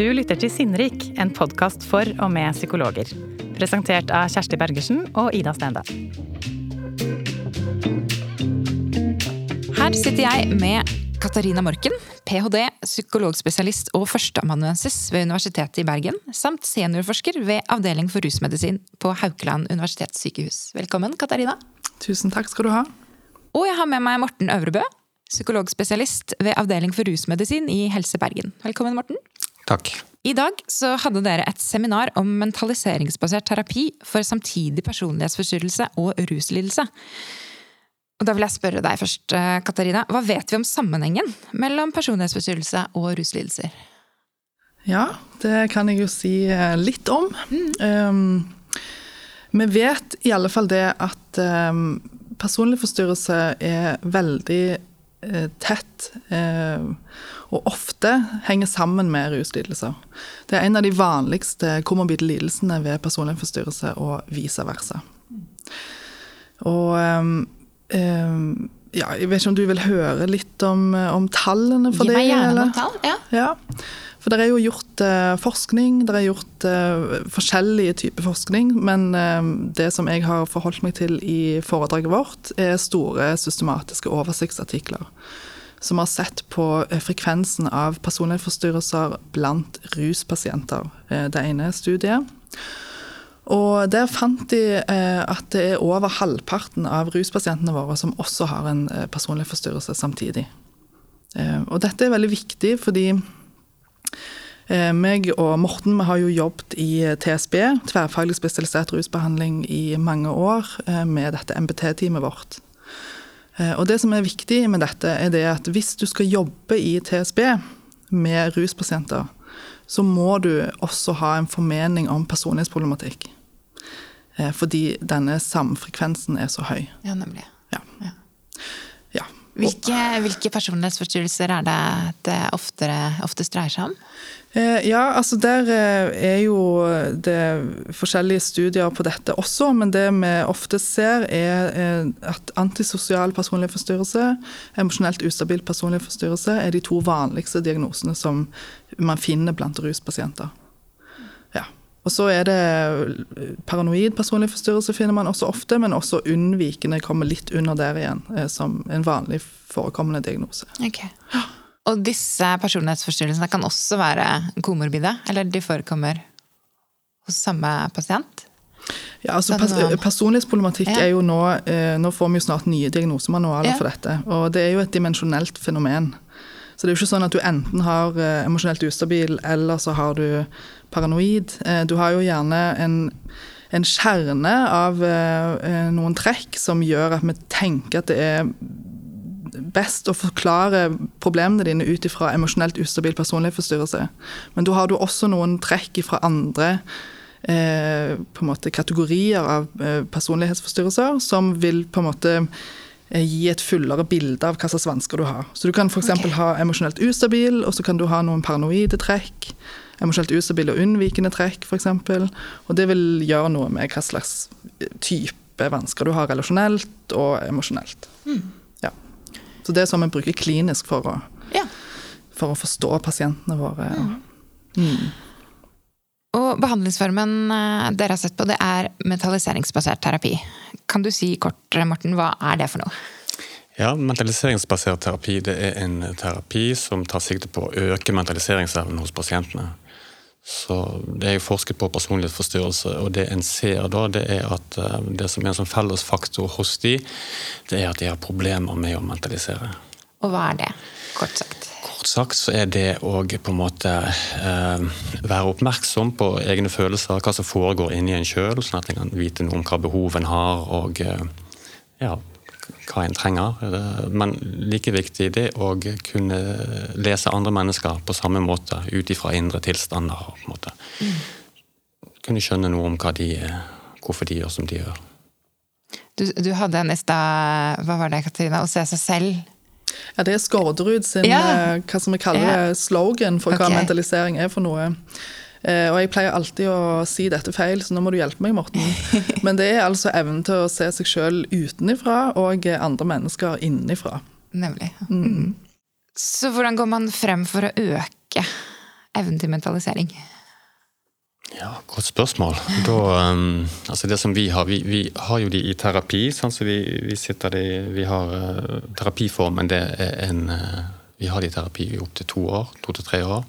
Du lytter til Sinnrik, en podkast for og med psykologer. Presentert av Kjersti Bergersen og Ida Stende. Her sitter jeg med Katarina Morken, ph.d., psykologspesialist og førsteamanuensis ved Universitetet i Bergen, samt seniorforsker ved Avdeling for rusmedisin på Haukeland universitetssykehus. Velkommen, Katarina. Tusen takk skal du ha. Og jeg har med meg Morten Øvrebø, psykologspesialist ved Avdeling for rusmedisin i Helse Bergen. Velkommen, Morten. Takk. I dag så hadde dere et seminar om mentaliseringsbasert terapi for samtidig personlighetsforstyrrelse og ruslidelse. Og da vil jeg spørre deg først, eh, Katarina. Hva vet vi om sammenhengen mellom personlighetsforstyrrelse og ruslidelser? Ja, det kan jeg jo si eh, litt om. Mm. Um, vi vet i alle fall det at um, personlig forstyrrelse er veldig tett uh, og ofte henger sammen med ruslidelser. Det er en av de vanligste komorbide lidelsene ved personlighetsforstyrrelse og vice versa. Og um, ja, jeg vet ikke om du vil høre litt om, om tallene for Gi det? Meg gjerne noen tall. Ja. ja. For det er jo gjort uh, forskning, det er gjort uh, forskjellige typer forskning. Men uh, det som jeg har forholdt meg til i foredraget vårt, er store systematiske oversiktsartikler som har sett på frekvensen av personlighetsforstyrrelser blant ruspasienter. Det ene studiet. Og der fant de at det er over halvparten av ruspasientene våre som også har en personlighetsforstyrrelse samtidig. Og dette er veldig viktig fordi meg og Morten vi har jo jobbet i TSB, tverrfaglig spesialisert rusbehandling, i mange år med dette MBT-teamet vårt. Og det som er viktig med dette, er det at hvis du skal jobbe i TSB med ruspasienter, så må du også ha en formening om personlighetsproblematikk. Fordi denne samfrekvensen er så høy. Ja, nemlig. Ja. Ja. Hvilke, hvilke, personlighetsforstyrrelser er det det oftere, oftest dreier seg om? Eh, ja, altså der er jo det forskjellige studier på dette også, men det vi ofte ser er at antisosial personlighetsforstyrrelse, emosjonelt ustabil personlighetsforstyrrelse, er de to vanligste diagnosene som man finner blant ruspasienter. Og så er det paranoid personlig forstyrrelse finner man også ofte, men også unnvikende kommer litt under der igjen, som en vanlig forekommende diagnose. Okay. Og disse personlighetsforstyrrelsene kan også være komorbide? Eller de forekommer hos samme pasient? Ja, altså pers Personlighetsproblematikk ja. er jo nå eh, Nå får vi jo snart nye diagnosemanualer ja. for dette. Og det er jo et dimensjonelt fenomen. Så det er jo ikke sånn at du enten har eh, emosjonelt ustabil, eller så har du paranoid. Eh, du har jo gjerne en, en kjerne av eh, noen trekk som gjør at vi tenker at det er best å forklare problemene dine ut ifra emosjonelt ustabil personlighetsforstyrrelse. Men da har du også noen trekk fra andre eh, på en måte kategorier av eh, personlighetsforstyrrelser som vil på en måte eh, gi et fullere bilde av hva slags vansker du har. Så du kan f.eks. Okay. ha emosjonelt ustabil, og så kan du ha noen paranoide trekk. Emosjonelt ustabil og unnvikende trekk, f.eks. Og det vil gjøre noe med hva slags type vansker du har relasjonelt og emosjonelt. Mm. Så det er sånn vi bruker klinisk for å, ja. for å forstå pasientene våre. Mm. Mm. Og behandlingsformen dere har sett på, det er mentaliseringsbasert terapi. Kan du si kort, Morten, hva er det for noe? Ja, Mentaliseringsbasert terapi det er en terapi som tar sikte på å øke mentaliseringsevnen hos pasientene. Så Det er jo forsket på personlighetsforstyrrelse, og det en ser da, det er at det som er en sånn felles faktor hos de, det er at de har problemer med å mentalisere. Og hva er det, kort sagt? Kort sagt så er det å på en måte eh, være oppmerksom på egne følelser, hva som foregår inni en sjøl, sånn at en kan vite noe om hva behov en har, og eh, ja, hva en trenger. Men like viktig det å kunne lese andre mennesker på samme måte, ut ifra indre tilstander. på en måte. Mm. Kunne skjønne noe om de, hvorfor de gjør som de gjør. Du, du hadde en i stad, hva var det, Katarina? Å se seg selv? Ja, Det er Skårderud sin ja. hva som vi kaller ja. slogan for hva mentalisering er for noe. Eh, og jeg pleier alltid å si dette feil, så nå må du hjelpe meg, Morten. Men det er altså evnen til å se seg sjøl utenifra og andre mennesker innenfra. Nemlig. Mm. Så hvordan går man frem for å øke evnen til mentalisering? Ja, Godt spørsmål. Da, um, altså det som Vi har vi, vi har jo de i terapi. Sånn så vi, vi, sitter de, vi har uh, Terapiformen det er en uh, Vi har de i terapi i opptil to år, to til tre år.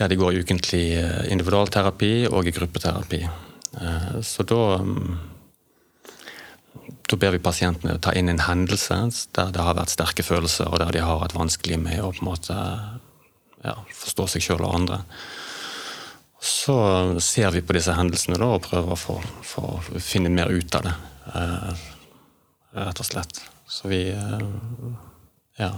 Der de går i ukentlig uh, individualterapi og i gruppeterapi. Uh, så da um, da ber vi pasientene ta inn en hendelse der det har vært sterke følelser, og der de har vært vanskelig med å på en måte ja, forstå seg sjøl og andre. Så ser vi på disse hendelsene da, og prøver å få, få finne mer ut av det. Eh, rett og slett. Så vi eh, Ja.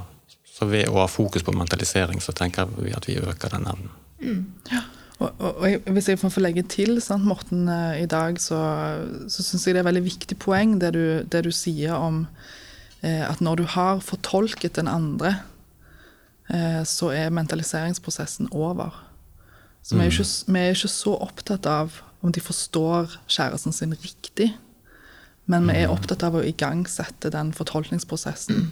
Så ved å ha fokus på mentalisering, så tenker vi at vi øker den evnen. Mm. Ja. Og, og, og, Hvis jeg får legge til, sant, Morten, eh, i dag, så, så syns jeg det er et veldig viktig poeng det du, det du sier om eh, at når du har fortolket den andre, eh, så er mentaliseringsprosessen over. Så vi, er ikke, mm. vi er ikke så opptatt av om de forstår kjæresten sin riktig, men vi er mm. opptatt av å igangsette den fortolkningsprosessen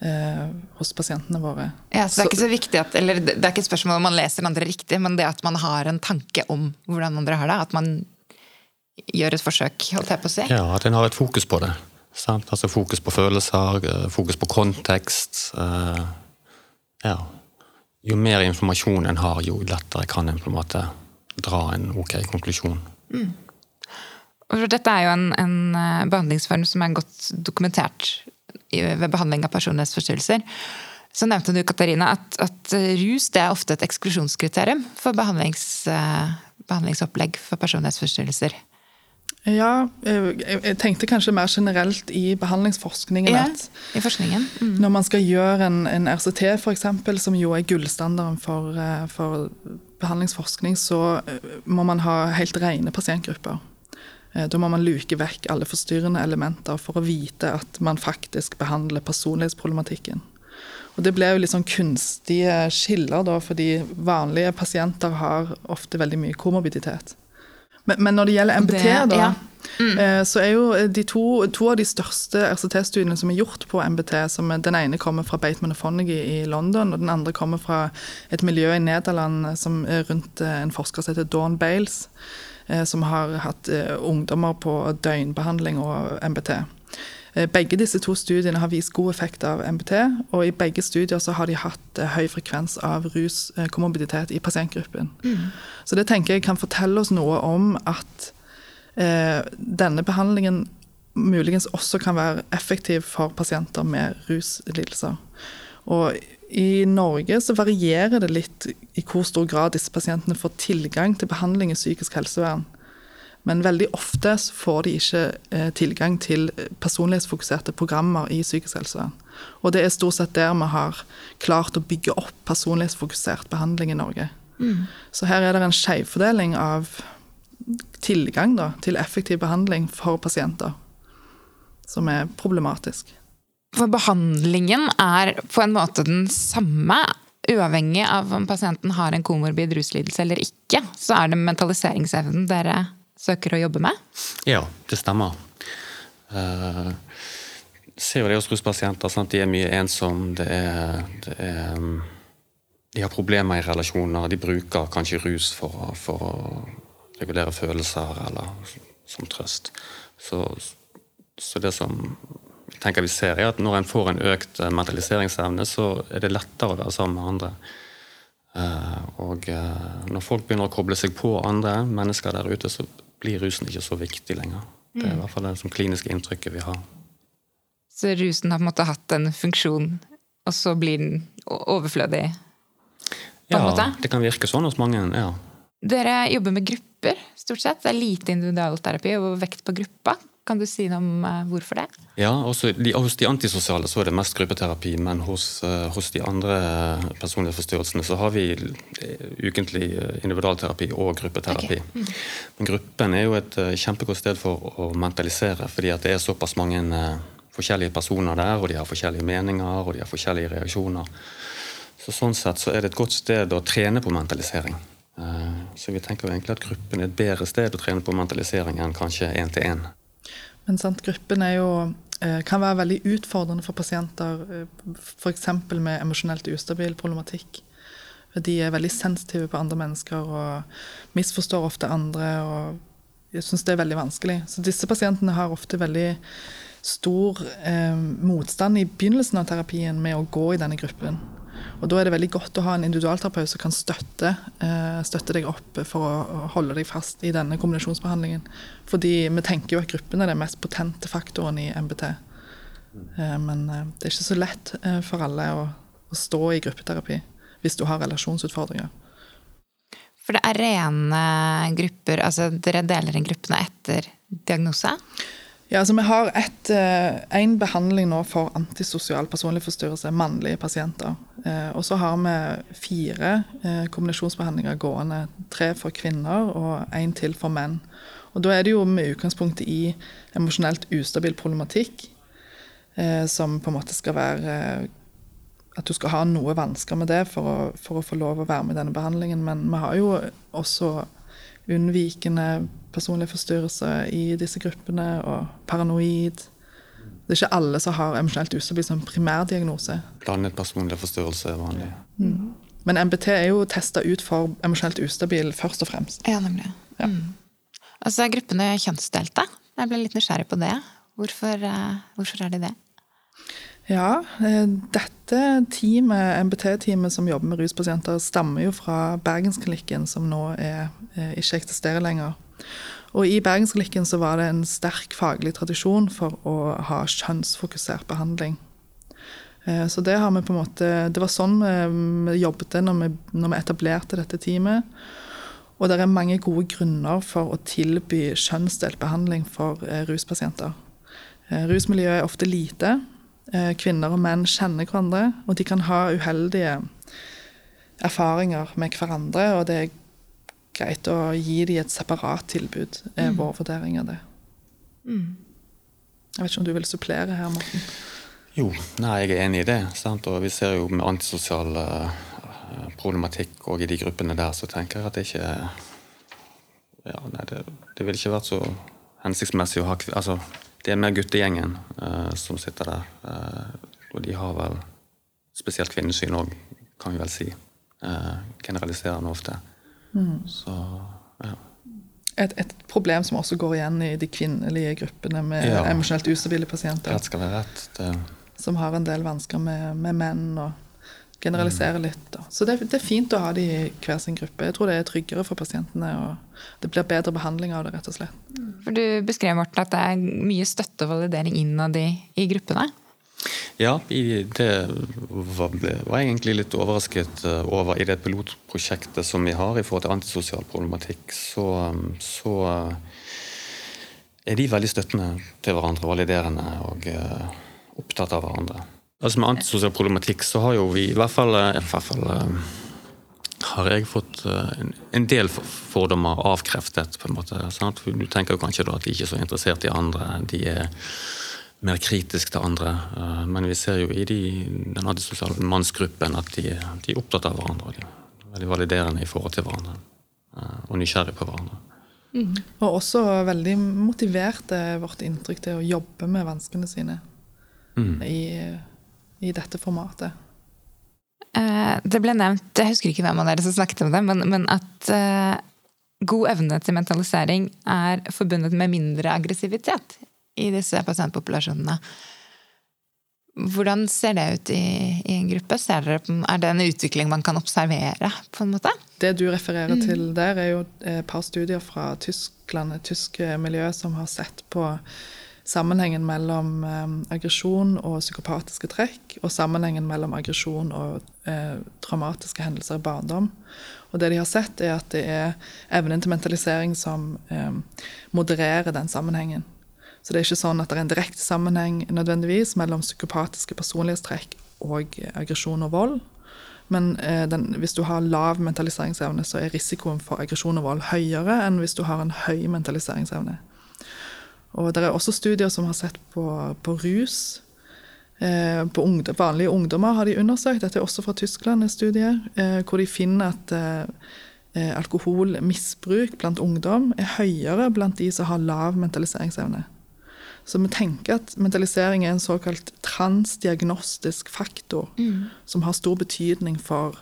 eh, hos pasientene våre. Ja, så Det er ikke så viktig at, eller det er ikke et spørsmål om man leser den andre riktig, men det at man har en tanke om hvordan andre har det. At man gjør et forsøk, holdt jeg på å si. Ja, at en har et fokus på det. Sant? Altså Fokus på følelser, eh, fokus på kontekst. Eh, ja jo mer informasjon en har, jo lettere kan en på en måte dra en ok konklusjon. Mm. Dette er jo en, en, eh, behandlingsform som er godt dokumentert ved behandling av personlighetsforstyrrelser. Så nevnte du Katarina, at, at rus er ofte et eksklusjonskriterium for behandlings, eh, behandlingsopplegg for personlighetsforstyrrelser. Ja, jeg tenkte kanskje mer generelt i behandlingsforskningen. Ja, i forskningen. Mm. Når man skal gjøre en, en RCT, f.eks., som jo er gullstandarden for, eh, for, behandlingsforskning, så eh, må man ha helt rene pasientgrupper. Eh, da må man luke vekk alle forstyrrende elementer for å vite at man faktisk behandler personlighetsproblematikken. Og Det ble jo litt sånn kunstige skiller, da, fordi vanlige pasienter har ofte veldig mye komorbiditet. Men, men, når det gjelder MBT, det, da, ja. mm. Eh, så er jo de to, to av de største RCT-studiene som er gjort på MBT, som Den ene kommer fra Bateman og Fonagy i London, og den andre kommer fra et miljø i Nederland som er rundt eh, en forsker som heter Dawn Bales, som har hatt ungdommer på døgnbehandling og MBT. Eh, begge disse to studiene har vist god effekt av MBT, og i begge studier så har de hatt eh, høy frekvens av ruskomorbiditet i pasientgruppen. Mm. Så det tenker jeg kan fortelle oss noe om at eh, denne behandlingen muligens også kan være effektiv for pasienter med ruslidelser. Og i Norge så varierer det litt i hvor stor grad disse pasientene får tilgang til behandling i psykisk helsevern. Men veldig ofte får de ikke eh, tilgang til personlighetsfokuserte programmer i psykisk helsevern. Og det er stort sett der vi har klart å bygge opp personlighetsfokusert behandling i Norge. Mm. Så her er det en skjevfordeling av tilgang da, til effektiv behandling for pasienter, som er problematisk. For behandlingen er på en måte den samme, uavhengig av om pasienten har en komorbid ruslidelse eller ikke. Så er det mentaliseringsevnen dere søker å jobbe med? Ja, det stemmer. Uh, ser jo det hos ruspasienter. Sant? De er mye ensomme. Det er, det er, um, de har problemer i relasjoner. De bruker kanskje rus for, for å regulere følelser eller som trøst. Så, så det som tenker vi ser, er at når en får en økt eh, mentaliseringsevne, så er det lettere å være sammen med andre. Uh, og uh, når folk begynner å koble seg på andre mennesker der ute, så blir rusen ikke så viktig lenger. Det er i mm. hvert fall det som kliniske inntrykket vi har. Så rusen har på en måte hatt en funksjon, og så blir den overflødig? På ja, det kan virke sånn hos mange. ja. Dere jobber med grupper, stort sett. Det er lite individualterapi og vekt på gruppa. Kan du si noe om uh, hvorfor det? Ja, også, Hos de antisosiale så er det mest gruppeterapi, men hos, uh, hos de andre personlige personlighetsforstyrrelsene så har vi ukentlig individualterapi og gruppeterapi. Okay. Mm. Men gruppen er jo et kjempegodt sted for å mentalisere, fordi at det er såpass mange forskjellige personer der, og de har forskjellige meninger og de har forskjellige reaksjoner. Så Sånn sett så er det et godt sted å trene på mentalisering. Så vi tenker jo egentlig at gruppen er et bedre sted å trene på mentalisering enn kanskje én-til-én. Men sant, gruppen jo, eh, kan være veldig utfordrende for pasienter, eh, f.eks. med emosjonelt ustabil problematikk. De er veldig sensitive på andre mennesker og misforstår ofte andre. og Jeg syns det er veldig vanskelig. Så disse pasientene har ofte veldig stor eh, motstand i begynnelsen av terapien med å gå i denne gruppen. Og Da er det veldig godt å ha en individualterapeut som kan støtte, eh, støtte, deg opp for å holde deg fast i denne kombinasjonsbehandlingen. Fordi vi tenker jo at gruppen er den mest potente faktoren i MBT. Eh, men eh, det er ikke så lett for alle å, å stå i gruppeterapi hvis du har relasjonsutfordringer. For det er rene grupper, altså dere deler inn gruppene etter diagnose? Ja, altså Vi har én eh, behandling nå for antisosial personlig forstyrrelse, mannlige pasienter. Eh, og så har vi fire eh, kombinasjonsbehandlinger gående. Tre for kvinner og én til for menn. Og Da er det jo med utgangspunkt i emosjonelt ustabil problematikk, som på en måte skal være At du skal ha noe vansker med det for å, for å få lov å være med i denne behandlingen. Men vi har jo også unnvikende personlige forstyrrelser i disse gruppene, og paranoid. Det er ikke alle som har emosjonelt ustabil som primærdiagnose. Blandet personlig forstyrrelse er vanlig. Mm. Men MBT er jo testa ut for emosjonelt ustabil først og fremst. Ja, nemlig. Ja. Mm. Altså, så er gruppene kjønnsdelte. Jeg ble litt nysgjerrig på det. Hvorfor, uh, hvorfor er de det? Ja, eh, dette teamet, MBT-teamet som jobber med ruspasienter, stammer jo fra Bergensklinikken, som nå er, eh, ikke eksisterer lenger. Og I Bergensklinikken så var det en sterk faglig tradisjon for å ha kjønnsfokusert behandling. Eh, så det har vi på en måte Det var sånn vi, jobbet når vi, når vi etablerte dette teamet. Og det er mange gode grunner for å tilby kjønnsdelt behandling for ruspasienter. Rusmiljøet er ofte lite, kvinner og menn kjenner hverandre, og de kan ha uheldige erfaringer med hverandre, og det er greit å gi dem et separat tilbud, er mm. vår vurdering av det. Mm. Jeg vet ikke om du vil supplere her, Morten? Jo, nei, jeg er enig i det. Sant? Og vi ser jo med antisosial uh, problematikk og i de gruppene der, så tenker jeg at det ikke ja, nei, det, det ville ikke vært så hensiktsmessig å ha altså, det er mer guttegjengen uh, som sitter der. Uh, og de har vel spesielt kvinnesyn òg, kan vi vel si. Uh, generaliserende ofte. Mm. Så ja. Et, et, problem som også går igjen i de kvinnelige gruppene med ja. emosjonelt ustabile pasienter. Rett skal være rett. Det... Som har en del vansker med, med menn. og generalisere litt. Da. Så det, det, er fint å ha de i hver sin gruppe. Jeg tror det er tryggere for pasientene, og det blir bedre behandling av det, rett og slett. For Du beskrev Morten, at det er mye støtte og validering innad i, i gruppene? Ja, det var, var jeg egentlig litt overrasket eh, over. I det pilotprosjektet som vi har i forhold til antisosial problematikk, så, så eh, er de veldig støttende til hverandre, validerende og uh, opptatt av hverandre. Altså Med antisosial problematikk så har jo vi i hvert fall, i hvert fall har jeg fått en del fordommer avkreftet. på en måte. Sant? Du tenker jo kanskje da at de ikke er så interessert i andre. De er mer kritiske til andre. Men vi ser jo i de, den antisosiale mannsgruppen at de, de, er opptatt av hverandre. De er veldig validerende i forhold til hverandre. Og nysgjerrige på hverandre. Mm. Og også veldig motiverte, vårt inntrykk, til å jobbe med vanskene sine. Mm. I i dette formatet? Eh, det ble nevnt, jeg husker ikke hvem av dere som snakket om det, men, men at uh, god evne til mentalisering er forbundet med mindre aggressivitet i disse pasientpopulasjonene. Hvordan ser det ut i, i en gruppe? Dere, er det en utvikling man kan observere? på en måte? Det du refererer mm. til der, er jo et par studier fra Tyskland, et tysk miljø som har sett på sammenhengen mellom eh, aggresjon og psykopatiske trekk, og sammenhengen mellom aggresjon og eh, traumatiske hendelser i barndom. Og det de har sett, er at det er evnen til mentalisering som eh, modererer den sammenhengen. Så det er ikke sånn at det er en direkte sammenheng nødvendigvis mellom psykopatiske personlighetstrekk og aggresjon og vold. Men eh, den, hvis du har lav mentaliseringsevne, så er risikoen for aggresjon og vold høyere enn hvis du har en høy mentaliseringsevne. Og det er også studier som har sett på, på rus. Eh, på ungdom, vanlige ungdommer har de undersøkt, dette er også fra Tyskland, en studie, eh, hvor de finner at eh, eh, alkoholmisbruk blant ungdom er høyere blant de som har lav mentaliseringsevne. Så vi tenker at mentalisering er en såkalt transdiagnostisk faktor mm. som har stor betydning for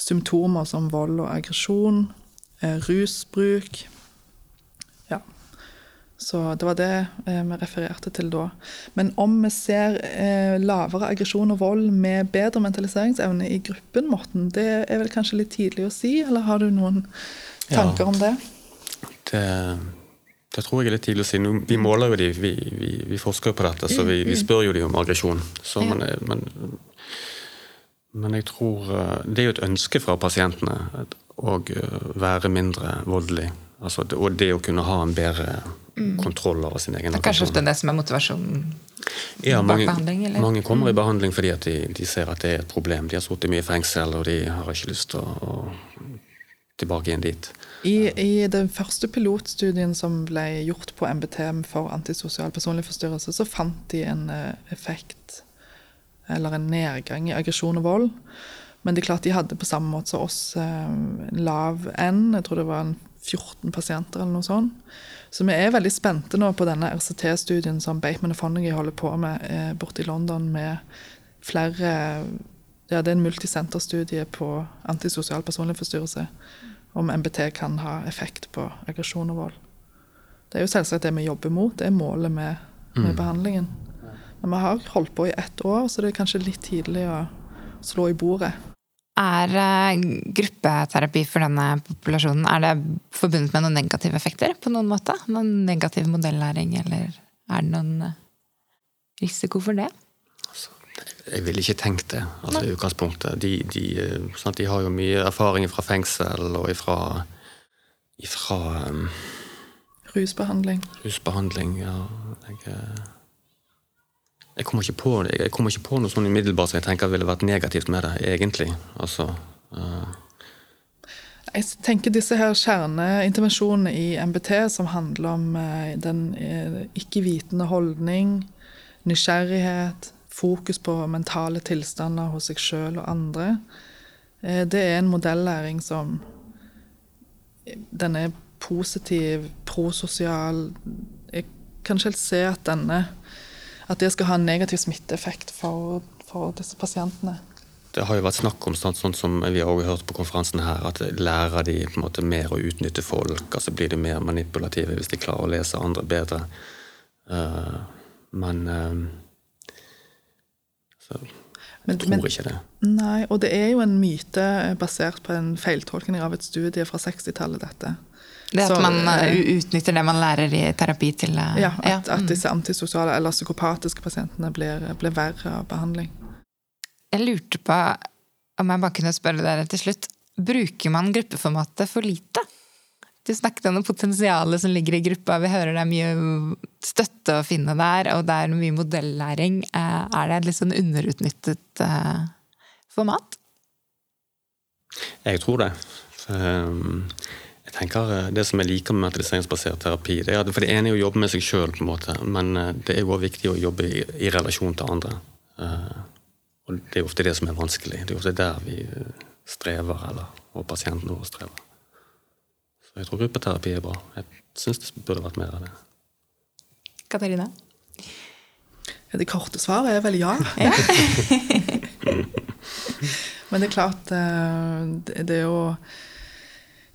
symptomer som vold og aggresjon, eh, rusbruk. Ja. Så det var det eh, vi refererte til da. Men om vi ser eh, lavere aggresjon og vold med bedre mentaliseringsevne i gruppen, Morten, det er vel kanskje litt tidlig å si, eller har du noen tanker ja. om det? Det det tror jeg er litt tidlig å si. Vi måler jo de, vi, vi, vi forsker på dette, så vi, vi, mm. spør jo de om aggresjon. Så, men, man men, jeg tror eh, Det er jo et ønske fra pasientene å eh, være mindre voldelig. Altså, og det å kunne ha en bedre. Kontroll over sin egen. Det er kanskje ofte det som er motivasjonen ja, mange, bak behandling? Eller? Mange kommer i mm. behandling fordi at de, de, ser at det er et problem. De har sittet mye i fengsel, og de har ikke lyst til å, å tilbake igjen dit. I, I, den første pilotstudien som ble gjort på MBTM for antisosial personlig forstyrrelse, så fant de en eh, effekt, eller en nedgang i aggresjon og vold. Men det er klart de hadde på samme måte som oss eh, lav N. Jeg tror det var 14 pasienter eller noe sånt. Så vi er veldig spente nå på denne RCT-studien som Bateman og Fonagy holder på med eh, borte i London, med flere ja, Det er en multisenterstudie på antisosial personlig forstyrrelse om MBT kan ha effekt på aggresjon og vold. Det er jo selvsagt det vi jobber mot, det er målet med, med mm. behandlingen. Men vi har holdt på i ett år, så det er kanskje litt tidlig å slå i bordet. Er eh, gruppeterapi for denne populasjonen er det forbundet med noen negative effekter? på noen måte? Noen negativ modellæring, eller er det noen eh, risiko for det? Jeg ville ikke tenkt det altså, i utgangspunktet. De, de, sånn de, har jo mye erfaring fra fengsel og ifra, ifra um, Rusbehandling. Rusbehandling, ja. Jeg, eh, jeg, kommer ikke på, jeg kommer ikke på noe sånn umiddelbart som jeg tenker ville vært negativt med det, egentlig. Altså, uh, jeg tenker disse her kjerneintervensjonene i MBT, som handler om uh, den uh, ikke-vitende holdning, nysgjerrighet, fokus på mentale tilstander hos seg sjøl og andre. Eh, det er en modellæring som Den er positiv, prososial. Jeg kan ikke helt se at denne at det skal ha en negativ smitteeffekt for, for disse pasientene. Det har jo vært snakk om sånn, sånn som vi har hørt på konferansen her, at lærer de på en måte mer å utnytte folk, altså blir de mer manipulative hvis de klarer å lese andre bedre. Uh, men uh, så jeg tror men, ikke det. Nei, og det er jo en myte basert på en feiltolkning av et studie fra 60-tallet, dette. Det at så, man uh, utnytter det man lærer i terapi til uh, Ja, at, ja. at, disse antisosiale eller psykopatiske pasientene blir, blir, verre av behandling. Jeg lurte på om jeg bare kunne spørre dere til slutt. Bruker man gruppeformatet for lite? Du snakket om det potensialet som ligger i gruppa. Vi hører det er mye støtte å finne der, og det er mye modellæring. Eh, er det et litt sånn underutnyttet eh, format? Jeg tror det. Ehm, jeg tenker eh, Det som jeg liker med mentaliseringsbasert terapi, det er at for det ene er å jobbe med seg sjøl, men det er også viktig å jobbe i, i relasjon til andre. Og det er ofte det som er vanskelig. Det er ofte der vi strever, eller, og pasienten vår strever. Så Jeg tror gruppeterapi er bra. Jeg syns det burde vært mer av det. Katarina? Ja, det korte svaret er vel ja. Men det er klart eh, Det er jo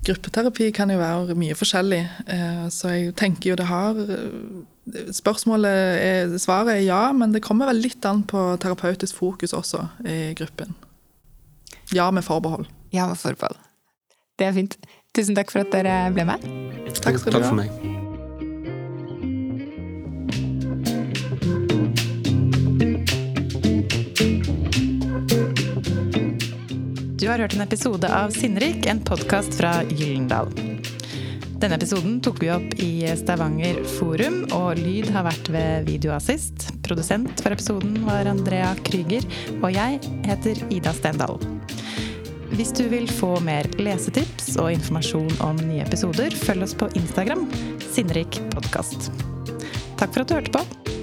Gruppeterapi kan jo være mye forskjellig, eh, så jeg tenker jo det har Spørsmålet er, Svaret er ja, men det kommer vel litt an på terapeutisk fokus også i gruppen. Ja med forbehold. Ja med forbehold. Det er fint. Tusen takk for at dere ble med. Takk skal du ha. Takk for meg. Har hørt en episode av Sinnrik, en podkast fra Gyllendal. Denne episoden tok vi opp i Stavanger Forum, og lyd har vært ved Videoassist. Produsent for episoden var Andrea Krüger, og jeg heter Ida Stendal. Hvis du vil få mer lesetips og informasjon om nye episoder, følg oss på Instagram, Sinnrik podkast. Takk for at du hørte på.